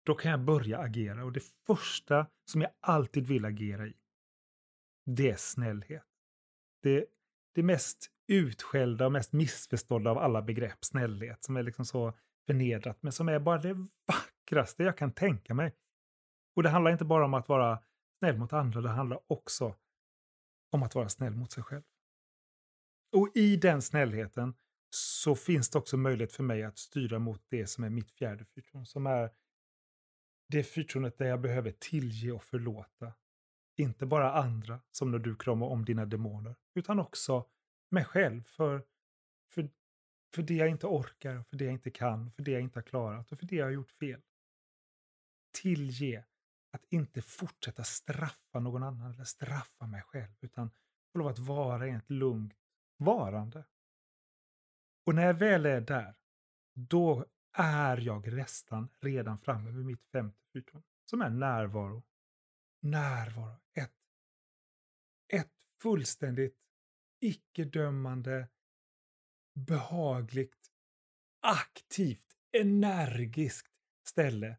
då kan jag börja agera. Och det första som jag alltid vill agera i, det är snällhet. Det, det mest utskällda och mest missförstådda av alla begrepp, snällhet, som är liksom så förnedrat, men som är bara det vackraste jag kan tänka mig. Och det handlar inte bara om att vara snäll mot andra, det handlar också om att vara snäll mot sig själv. Och i den snällheten så finns det också möjlighet för mig att styra mot det som är mitt fjärde fyrtorn, som är det fyrtornet där jag behöver tillge och förlåta. Inte bara andra, som när du kramar om dina demoner, utan också mig själv för, för, för det jag inte orkar, för det jag inte kan, för det jag inte har klarat och för det jag har gjort fel. Tillge, att inte fortsätta straffa någon annan eller straffa mig själv, utan få lov att vara i ett lugnt varande. Och när jag väl är där, då är jag nästan redan framme vid mitt femte fyrtorn, som är närvaro. Närvaro. Ett, ett fullständigt icke-dömande, behagligt, aktivt, energiskt ställe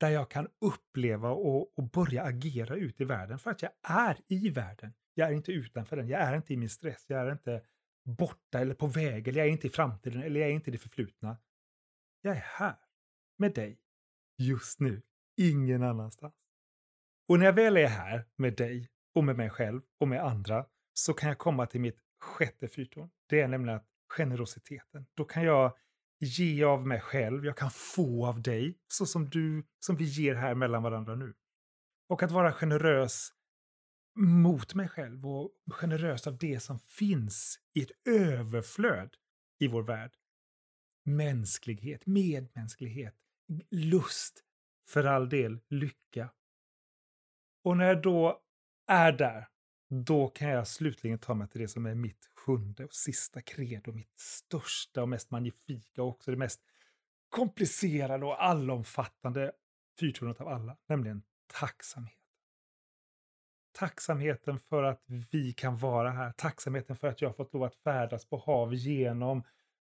där jag kan uppleva och, och börja agera ut i världen för att jag är i världen. Jag är inte utanför den, jag är inte i min stress, jag är inte borta eller på väg, eller jag är inte i framtiden, eller jag är inte i det förflutna. Jag är här, med dig, just nu, ingen annanstans. Och när jag väl är här med dig och med mig själv och med andra så kan jag komma till mitt sjätte fyrtorn. Det är nämligen att generositeten. Då kan jag ge av mig själv, jag kan få av dig, så som du, som vi ger här mellan varandra nu. Och att vara generös mot mig själv och generös av det som finns i ett överflöd i vår värld. Mänsklighet, medmänsklighet, lust, för all del lycka. Och när jag då är där, då kan jag slutligen ta mig till det som är mitt sjunde och sista credo, mitt största och mest magnifika och också det mest komplicerade och allomfattande fyrtornet av alla, nämligen tacksamhet. Tacksamheten för att vi kan vara här. Tacksamheten för att jag har fått lov att färdas på hav genom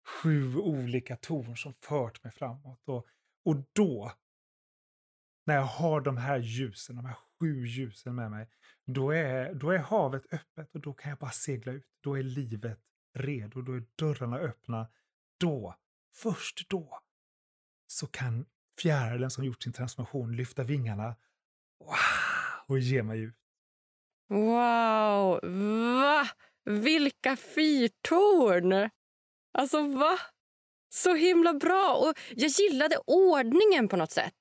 sju olika torn som fört mig framåt. Och, och då, när jag har de här ljusen, de här sju ljusen med mig, då är, då är havet öppet och då kan jag bara segla ut. Då är livet redo, då är dörrarna öppna. Då, först då, så kan fjärilen som gjort sin transformation lyfta vingarna wow, och ge mig ut. Wow! Va? Vilka fyrtorn! Alltså, va? Så himla bra! Och jag gillade ordningen på något sätt.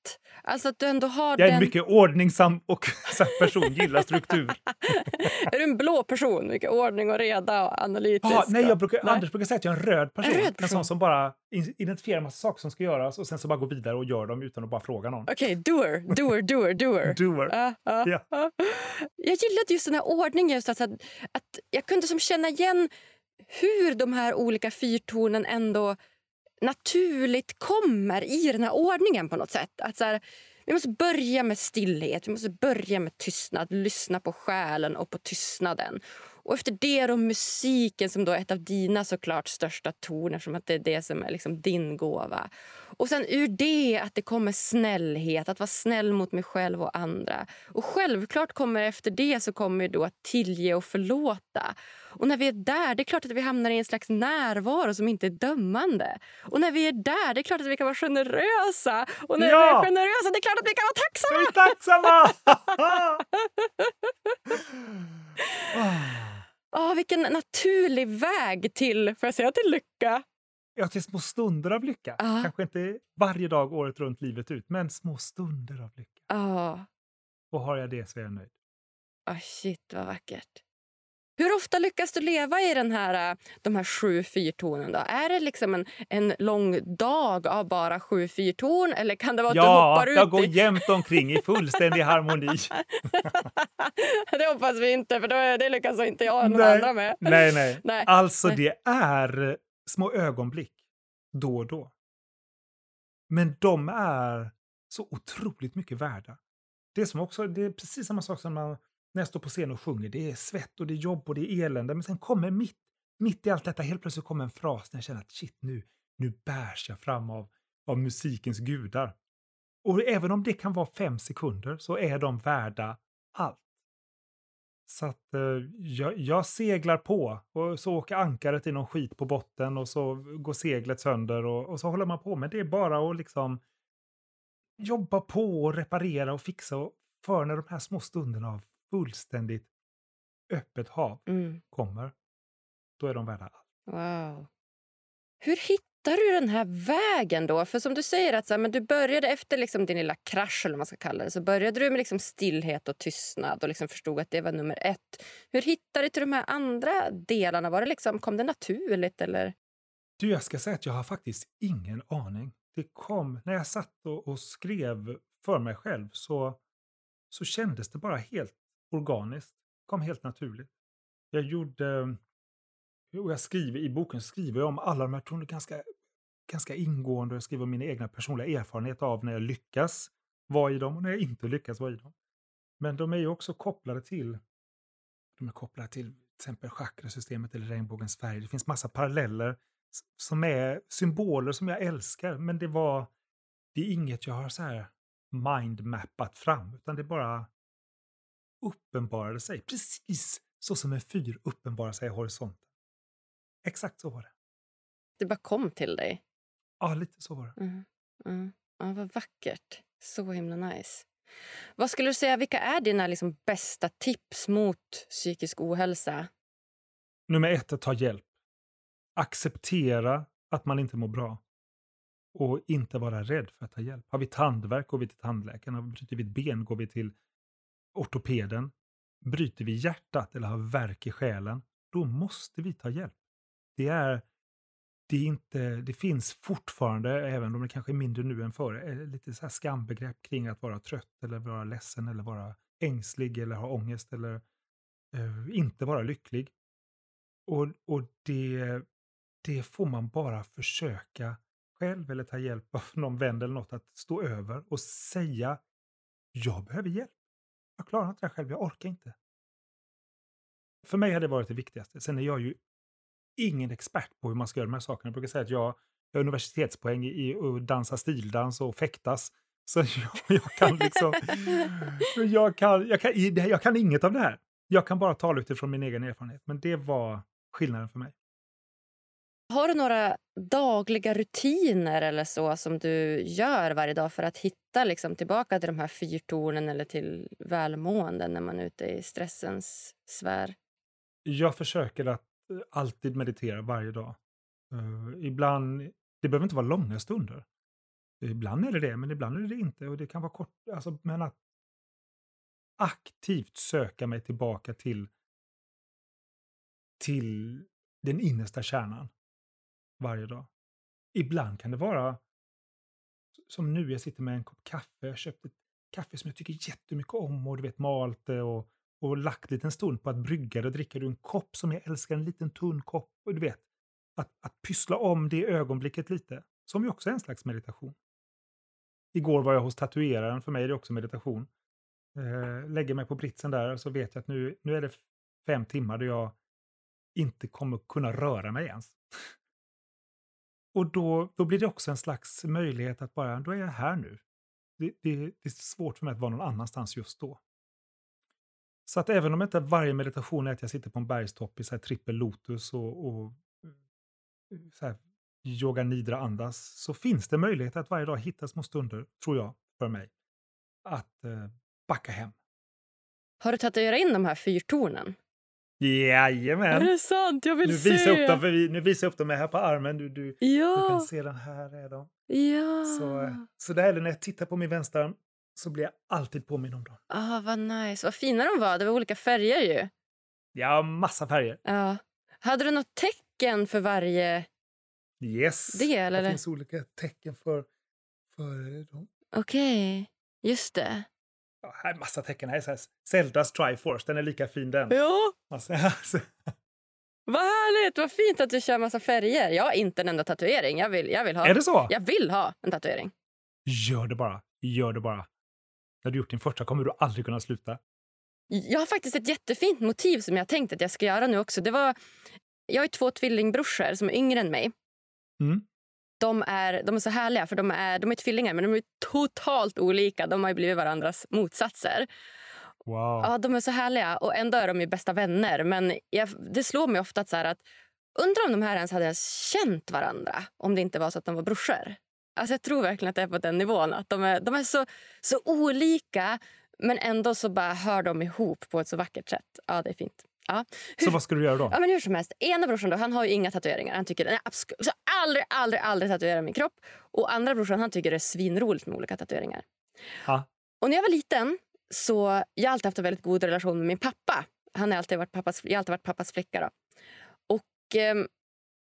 Alltså att du ändå har Jag är en den... mycket ordningsam och person, gillar struktur. är du en blå person? Mycket ordning och reda och analytisk. Ah, nej, jag brukar, Nej. Anders brukar säga att jag är en röd person. En En, röd person. sån som bara identifierar en massa saker som ska göras och sen så bara går vidare och gör dem utan att bara fråga någon. Okej, doer, doer, doer, doer. Doer. Ja, ja, Ja. ja. Jag gillade just den här ordningen. Just att, att jag kunde som känna igen hur de här olika fyrtornen ändå naturligt kommer i den här ordningen på något sätt. Att så här, vi måste börja med stillhet, vi måste börja med tystnad, lyssna på själen och på tystnaden. Och efter det då musiken som då är ett av dina såklart största toner som att det är det som är liksom din gåva. Och sen ur det att det kommer snällhet, att vara snäll mot mig själv och andra. Och självklart kommer efter det så kommer då att tillge och förlåta. Och när vi är där, det är klart att vi hamnar i en slags närvaro som inte är dömande. Och när vi är där, det är klart att vi kan vara generösa. Och när Ja! vi är generösa, det är klart att vi kan vara tacksamma. Vi är tacksamma! Ah. Ah, vilken naturlig väg till, får jag säga till lycka? Ja, till små stunder av lycka. Ja. Kanske inte varje dag året runt livet ut, men små stunder av lycka. Ah, Och har jag det så är jag nöjd. ah, shit, vad vackert. Hur ofta lyckas du leva i den här, äh, de här sju fyrtonen? Då? Är det liksom en, en lång dag av bara sju fyrtorn eller kan det vara att du Ja, hoppar jag ut går i... jämt omkring i fullständig harmoni. det hoppas vi inte, för då, det lyckas inte jag och någon Nej. andra med. Nej, nej. Nej. Alltså, Nej. det är små ögonblick då och då. Men de är så otroligt mycket värda. Det är, som också, det är precis samma sak som när, när jag står på scen och sjunger. Det är svett och det är jobb och det är elände. Men sen kommer mitt, mitt i allt detta helt plötsligt kommer en fras när jag känner att shit, nu, nu bärs jag fram av, av musikens gudar. Och även om det kan vara fem sekunder så är de värda allt. Så att eh, jag, jag seglar på och så åker ankaret i någon skit på botten och så går seglet sönder och, och så håller man på. Men det är bara att liksom jobba på och reparera och fixa. Och för när de här små stunderna av fullständigt öppet hav Mm. kommer, då är de värda allt. Wow. Hur hittar du den här vägen då? För som du säger att så här, men du började efter liksom din lilla krasch eller vad man ska kalla det så började du med liksom stillhet och tystnad och liksom förstod att det var nummer ett. Hur hittade du till de här andra delarna? Var det liksom, kom det naturligt eller? Du, jag ska säga att jag har faktiskt ingen aning. Det kom, när jag satt och, och skrev för mig själv så, så kändes det bara helt organiskt. kom helt naturligt. Jag gjorde, och jag skriver i boken skriver jag om alla de här tonerna ganska, ganska ingående. Jag skriver om mina egna personliga erfarenheter av när jag lyckas vara i dem och när jag inte lyckas vara i dem. Men de är ju också kopplade till, de är kopplade till till exempel chakrasystemet eller regnbågens färg. Det finns massa paralleller som är symboler som jag älskar, men det var, det är inget jag har så här mindmappat fram, utan det bara uppenbarade sig. Precis så som en fyr uppenbarar sig i horisonten. Exakt så var det. Det bara kom till dig? Ja, lite så var det. Mm. Mm. Ja, vad vackert. Så himla nice. Vad skulle du säga, vilka är dina liksom bästa tips mot psykisk ohälsa? Nummer ett, att ta hjälp. Acceptera att man inte mår bra. Och inte vara rädd för att ta hjälp. Har vi tandvärk går vi till tandläkaren. Har vi ett ben går vi till ortopeden. Bryter vi hjärtat eller har värk i själen, då måste vi ta hjälp. Det är, det är inte, det finns fortfarande, även om det kanske är mindre nu än förr, eh, lite så här skambegrepp kring att vara trött eller vara ledsen eller vara ängslig eller ha ångest eller eh, inte vara lycklig. Och, och det, det får man bara försöka själv eller ta hjälp av någon vän eller något att stå över och säga jag behöver hjälp. Jag klarar inte det här själv, jag orkar inte. För mig har det varit det viktigaste. Sen är jag ju ingen expert på hur man ska göra de här sakerna. Jag brukar säga att jag, har universitetspoäng i i att dansa stildans och fäktas. Så jag, jag kan liksom... jag, kan, jag, kan, jag kan inget av det här. Jag kan bara tala utifrån min egen erfarenhet. Men det var skillnaden för mig. Har du några dagliga rutiner eller så som du gör varje dag för att hitta liksom, tillbaka till de här fyrtornen eller till välmående när man är ute i stressens sfär? Jag försöker att eh, alltid meditera varje dag. Uh, ibland Det behöver inte vara långa stunder. Ibland är det det, men ibland är det det inte. Och det kan vara kort, alltså, men att aktivt söka mig tillbaka till, till den innersta kärnan varje dag. Ibland kan det vara som nu, jag sitter med en kopp kaffe. Jag köpte ett kaffe som jag tycker jättemycket om och du vet malt det och, och lagt lite en stund på att brygga det och dricka ur en kopp som jag älskar, en liten tunn kopp. Och du vet, att, att pyssla om det ögonblicket lite, som ju också är en slags meditation. Igår var jag hos tatueraren, för mig är det också meditation. Eh, lägger mig på britsen där och så vet jag att nu, nu är det fem timmar då jag inte kommer kunna röra mig ens och då, då blir det också en slags möjlighet att bara, då är jag här nu. Det, det, det är svårt för mig att vara någon annanstans just då. Så att även om inte varje meditation är att jag sitter på en bergstopp i så här trippel lotus och, och eh, så här, yoga nidra andas, så finns det möjlighet att varje dag hitta små stunder, tror jag, för mig, att eh, backa hem. Har du tatuerat in de här fyrtornen? Jajamän! Är det sant? Jag vill nu se! Visar upp dem, för vi, nu visar jag upp dem här på armen. Du, du, ja. du kan se den här. Är de. Ja. Så, så där är det när jag tittar på min vänsterarm så blir jag alltid påminn om dem. Ah, vad nice. Vad fina de var. Det var olika färger ju. Ja, massa färger. Ja. Hade du något tecken för varje Yes. del? Det Eller? finns olika tecken för, för dem. Okej, just det. Ja, här är massa tecken. Här är så här, Zeldas Triforce, den är lika fin den. Ja, Alltså, alltså. vad härligt. Vad fint att du kör massa färger. Jag har inte en enda tatuering. Jag vill, jag vill ha. Är det så? Jag vill ha en tatuering. Gör det bara. Gör det bara. När du gjort din första kommer du aldrig kunna sluta. Jag har faktiskt ett jättefint motiv som jag tänkt att jag ska göra nu också. Det var, jag har två tvillingbrorsor som är yngre än mig. Mm. De är, de är så härliga, för de är, de är tvillingar men de är totalt olika. De har blivit varandras motsatser. Wow. Ja, de är så härliga och ändå är de ju bästa vänner. Men jag, det slår mig ofta att, så här att undrar om de här ens hade känt varandra om det inte var så att de var brorsor. Alltså jag tror verkligen att det är på den nivån. Att de är, de är så, så olika men ändå så bara hör de ihop på ett så vackert sätt. Ja, det är fint. Ja. Så vad ska du göra då? Ja, men hur som helst. Ena brorsan då, han har ju inga tatueringar. Han tycker nej, så aldrig, aldrig, aldrig tatuera min kropp. Och andra brorsan han tycker det är svinroligt med olika tatueringar. Ja. Och när jag var liten så jag har alltid haft en väldigt god relation med min pappa. Han har alltid varit pappas, jag har alltid varit pappas flicka. Då. Och eh,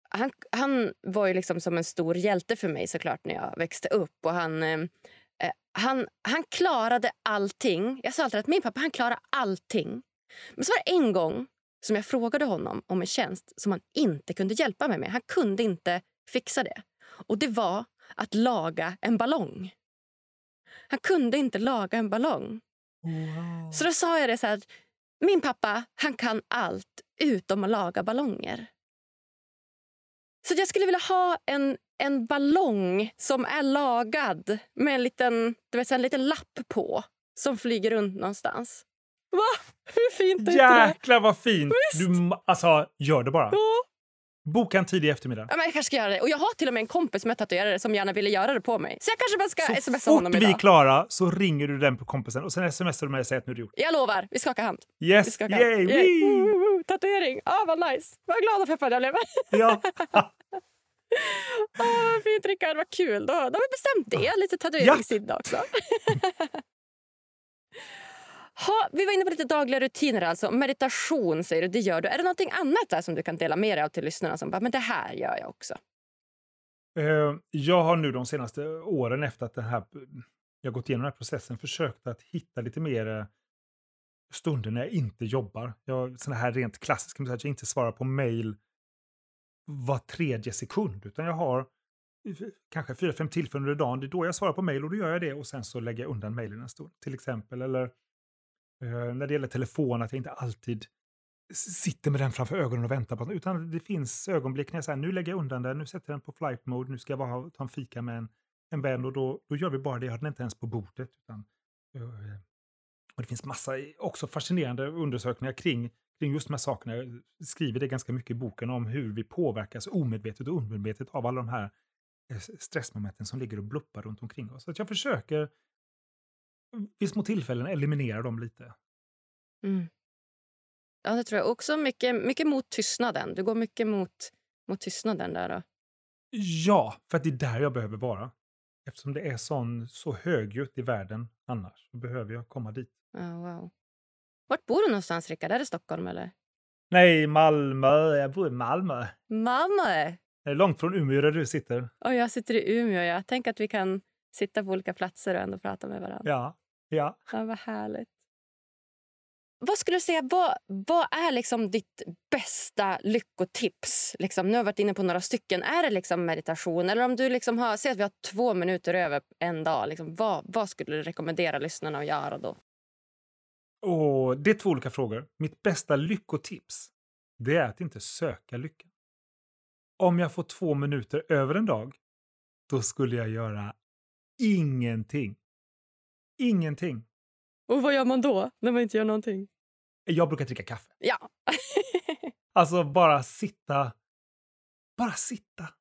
han, han var ju liksom som en stor hjälte för mig såklart när jag växte upp. Och han, ehm, eh, han, han klarade allting. Jag sa alltid att min pappa han klarar allting. Men så var det en gång som jag frågade honom om en tjänst som han inte kunde hjälpa mig med. Han kunde inte fixa det. Och det var att laga en ballong. Han kunde inte laga en ballong. Wow. Så då sa jag det så här, min pappa han kan allt utom att laga ballonger. Så jag skulle vilja ha en, en ballong som är lagad med en liten, du vet, en liten lapp på som flyger runt någonstans. Va? Hur fint är inte det? Jäklar vad fint! Du, alltså, gör det bara. Ja. Boka en tidig eftermiddag. Ja, men jag kanske ska göra det. Och jag har till och med en kompis som är tatuerare som gärna ville göra det på mig. Så jag kanske bara ska Så smsa fort honom vi idag. är klara så ringer du den på kompisen och sen smsar du mig och säger att nu är det gjort. Jag lovar, vi skakar hand. Vi Yes! skakar Yay! hand. Yay. Woo, woo, woo. Tatuering, ah, vad nice. Vad glad och peppad jag blev. Ja. Åh, vad fint Rickard, vad kul. Då, då har vi bestämt det. Lite tatueringssida också. ha, vi var inne på lite dagliga rutiner. alltså. Meditation säger du, det gör du. Är det något annat där som du kan dela med dig av till lyssnarna? Som bara, men det här gör jag också. Eh, jag har nu de senaste åren efter att den här, jag gått igenom den här processen försökt att hitta lite mer eh, stunder när jag inte jobbar. Jag, såna här rent klassiska, att jag inte svarar på mejl var tredje sekund, utan jag har eh, kanske fyra, fem tillfällen under dagen. Det är då jag svarar på mejl och då gör jag det och sen så lägger jag undan mejlen en stund. Till exempel, eller eh, när det gäller telefon, att jag inte alltid sitter med den framför ögonen och väntar på den, utan det finns ögonblick när jag säger nu lägger jag undan den, nu sätter jag den på flight mode, nu ska jag bara ta en fika med en, en vän och då, då gör vi bara det, jag har den inte ens på bordet. Utan, eh, och det finns massa också fascinerande undersökningar kring, kring just de här sakerna. Jag skriver det ganska mycket i boken om hur vi påverkas omedvetet och undermedvetet av alla de här eh, stressmomenten som ligger och bluppar runt omkring oss. Så att jag försöker vid små tillfällen eliminera dem lite. Mm. Ja, det tror jag. Också mycket, mycket mot tystnaden. Du går mycket mot, mot tystnaden där. Då. Ja, för att det är där jag behöver vara. Eftersom det är sån, så högljutt i världen annars, så behöver jag komma dit. Oh, wow. Vart bor du någonstans, Rickard? Är det Stockholm eller? Nej, Malmö. Jag bor i Malmö. Malmö! Det är långt från Umeå där du sitter. Och jag sitter i Umeå. Jag tänker att vi kan sitta på olika platser och ändå prata med varandra. Ja. Ja. ja vad härligt. Vad skulle du säga, vad, vad är liksom ditt bästa lyckotips? Liksom, nu har jag varit inne på några stycken. Är det liksom meditation? Eller om du liksom har, säg att vi har två minuter över en dag. Liksom, vad, vad skulle du rekommendera lyssnarna att göra då? Och det är två olika frågor. Mitt bästa lyckotips det är att inte söka lyckan. Om jag får två minuter över en dag, då skulle jag göra ingenting. Ingenting. Och vad gör man då, när man inte gör någonting? Jag brukar dricka kaffe. Ja. alltså bara sitta. Bara sitta.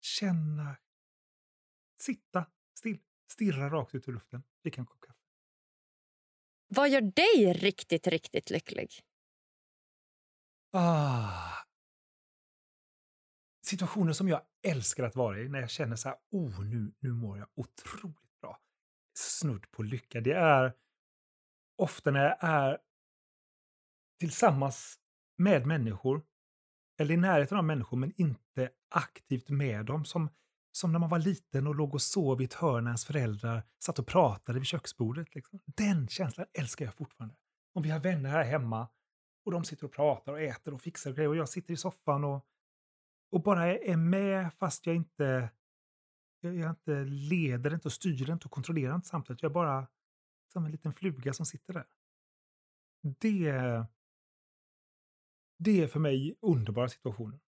Känna. Sitta still. Stirra rakt ut i luften. Dricka en kopp kaffe. Vad gör dig riktigt, riktigt lycklig? Ah. Situationer som jag älskar att vara i när jag känner så här, oh, nu, nu mår jag otroligt. Snudd på lycka. Det är ofta när jag är tillsammans med människor, eller i närheten av människor, men inte aktivt med dem. Som, som när man var liten och låg och sov i ett hörn när ens föräldrar satt och pratade vid köksbordet. Liksom. Den känslan älskar jag fortfarande. Om vi har vänner här hemma och de sitter och pratar och äter och fixar grejer och jag sitter i soffan och, och bara är med fast jag inte jag, inte leder inte och styr inte och kontrollerar inte samtidigt. Jag är bara som en liten fluga som sitter där. Det, det är för mig underbara situationer.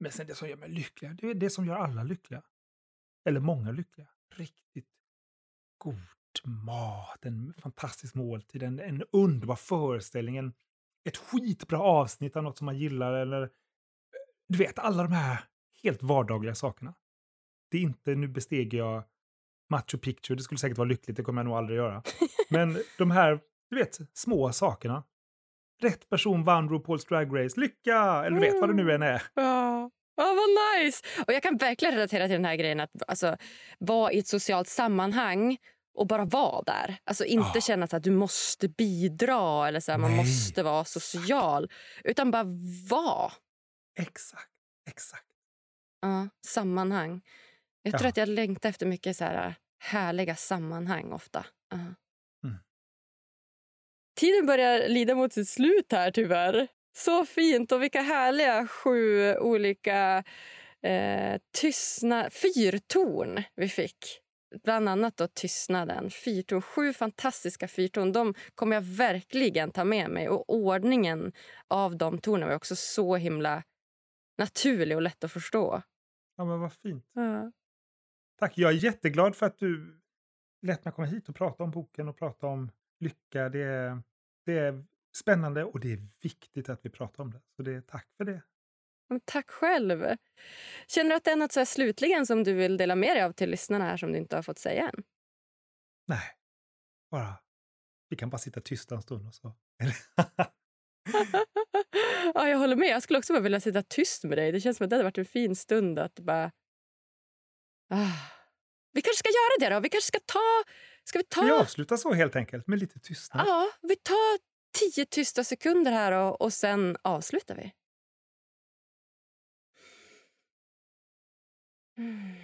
Men sen det som gör mig lycklig, det är det som gör alla lyckliga. Eller många lyckliga. Riktigt god mat, en fantastisk måltid, en, en underbar föreställning, en, ett skitbra avsnitt av något som man gillar eller du vet, alla de här helt vardagliga sakerna. Det är inte, nu besteger jag Machu Picchu, det skulle säkert vara lyckligt, det kommer jag nog aldrig göra. Men de här, du vet, små sakerna. Rätt person vann RuPaul's Drag Race, lycka! Eller du vet vad det nu än är. Ja, oh, vad nice! Och jag kan verkligen relatera till den här grejen att alltså, vara i ett socialt sammanhang och bara vara där. Alltså inte oh. känna att du måste bidra eller så här, man måste vara social. Utan bara vara. Exakt, exakt. Ja, sammanhang. Jag tror ja. att jag längtar efter mycket så här härliga sammanhang ofta. Uh. Mm. Tiden börjar lida mot sitt slut här tyvärr. Så fint och vilka härliga sju olika eh, tystna fyrtorn vi fick. Bland annat då tystnaden. Fyrtorn, sju fantastiska fyrtorn. De kommer jag verkligen ta med mig. Och ordningen av de tornen var också så himla naturlig och lätt att förstå. Ja, men vad fint. Ja. Tack. Jag är jätteglad för att du lät mig komma hit och prata om boken och prata om lycka. Det är, det är spännande och det är viktigt att vi pratar om det. Så det är tack för det. Tack själv. Känner du att det är något så slutligen som du vill dela med dig av till lyssnarna här som du inte har fått säga än? Nej, bara vi kan bara sitta tysta en stund och så. ja, jag håller med. Jag skulle också bara vilja sitta tyst med dig. Det känns som att det hade varit en fin stund att bara. Vi kanske ska göra det då. Vi kanske ska ta... Ska vi, ta... vi avslutar så helt enkelt med lite tystnad. Ja, vi tar tio tysta sekunder här och, och sen avslutar vi. Mm.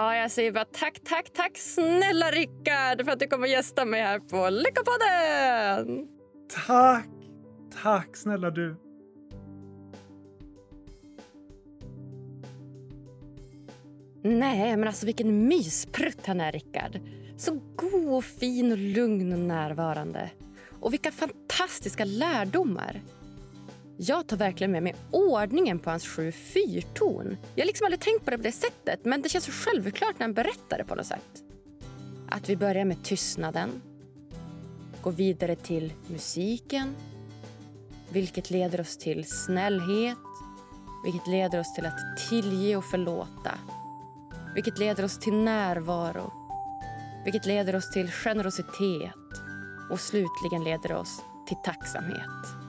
Ja, jag säger bara tack, tack, tack snälla Rickard för att du kommer gästa mig här på Lyckopodden! Tack! Tack snälla du. Nej, men alltså vilken mysprutt han är, Rickard. Så god och fin och lugn och närvarande. Och vilka fantastiska lärdomar. Jag tar verkligen med mig ordningen på hans sju fyrtorn. Jag har liksom aldrig tänkt på det på det sättet, men det känns så självklart när han berättar det på något sätt. Att vi börjar med tystnaden. går vidare till musiken. Vilket leder oss till snällhet. Vilket leder oss till att tillge och förlåta. Vilket leder oss till närvaro. Vilket leder oss till generositet. Och slutligen leder oss till tacksamhet.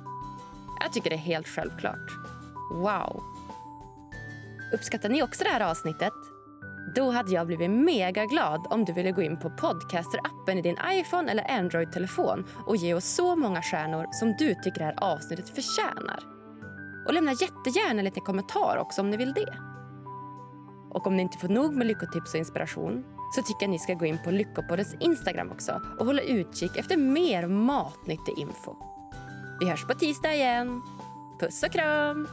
Jag tycker det är helt självklart. Wow! Uppskattar ni också det här avsnittet? Då hade jag blivit mega glad om du ville gå in på Podcaster-appen i din iPhone eller Android-telefon och ge oss så många stjärnor som du tycker det här avsnittet förtjänar. Och lämna jättegärna en liten kommentar också om ni vill det. Och om ni inte får nog med lyckotips och inspiration så tycker jag ni ska gå in på Lyckopoddens Instagram också och hålla utkik efter mer matnyttig info. Vi hörs på tisdag igen. Puss och kram!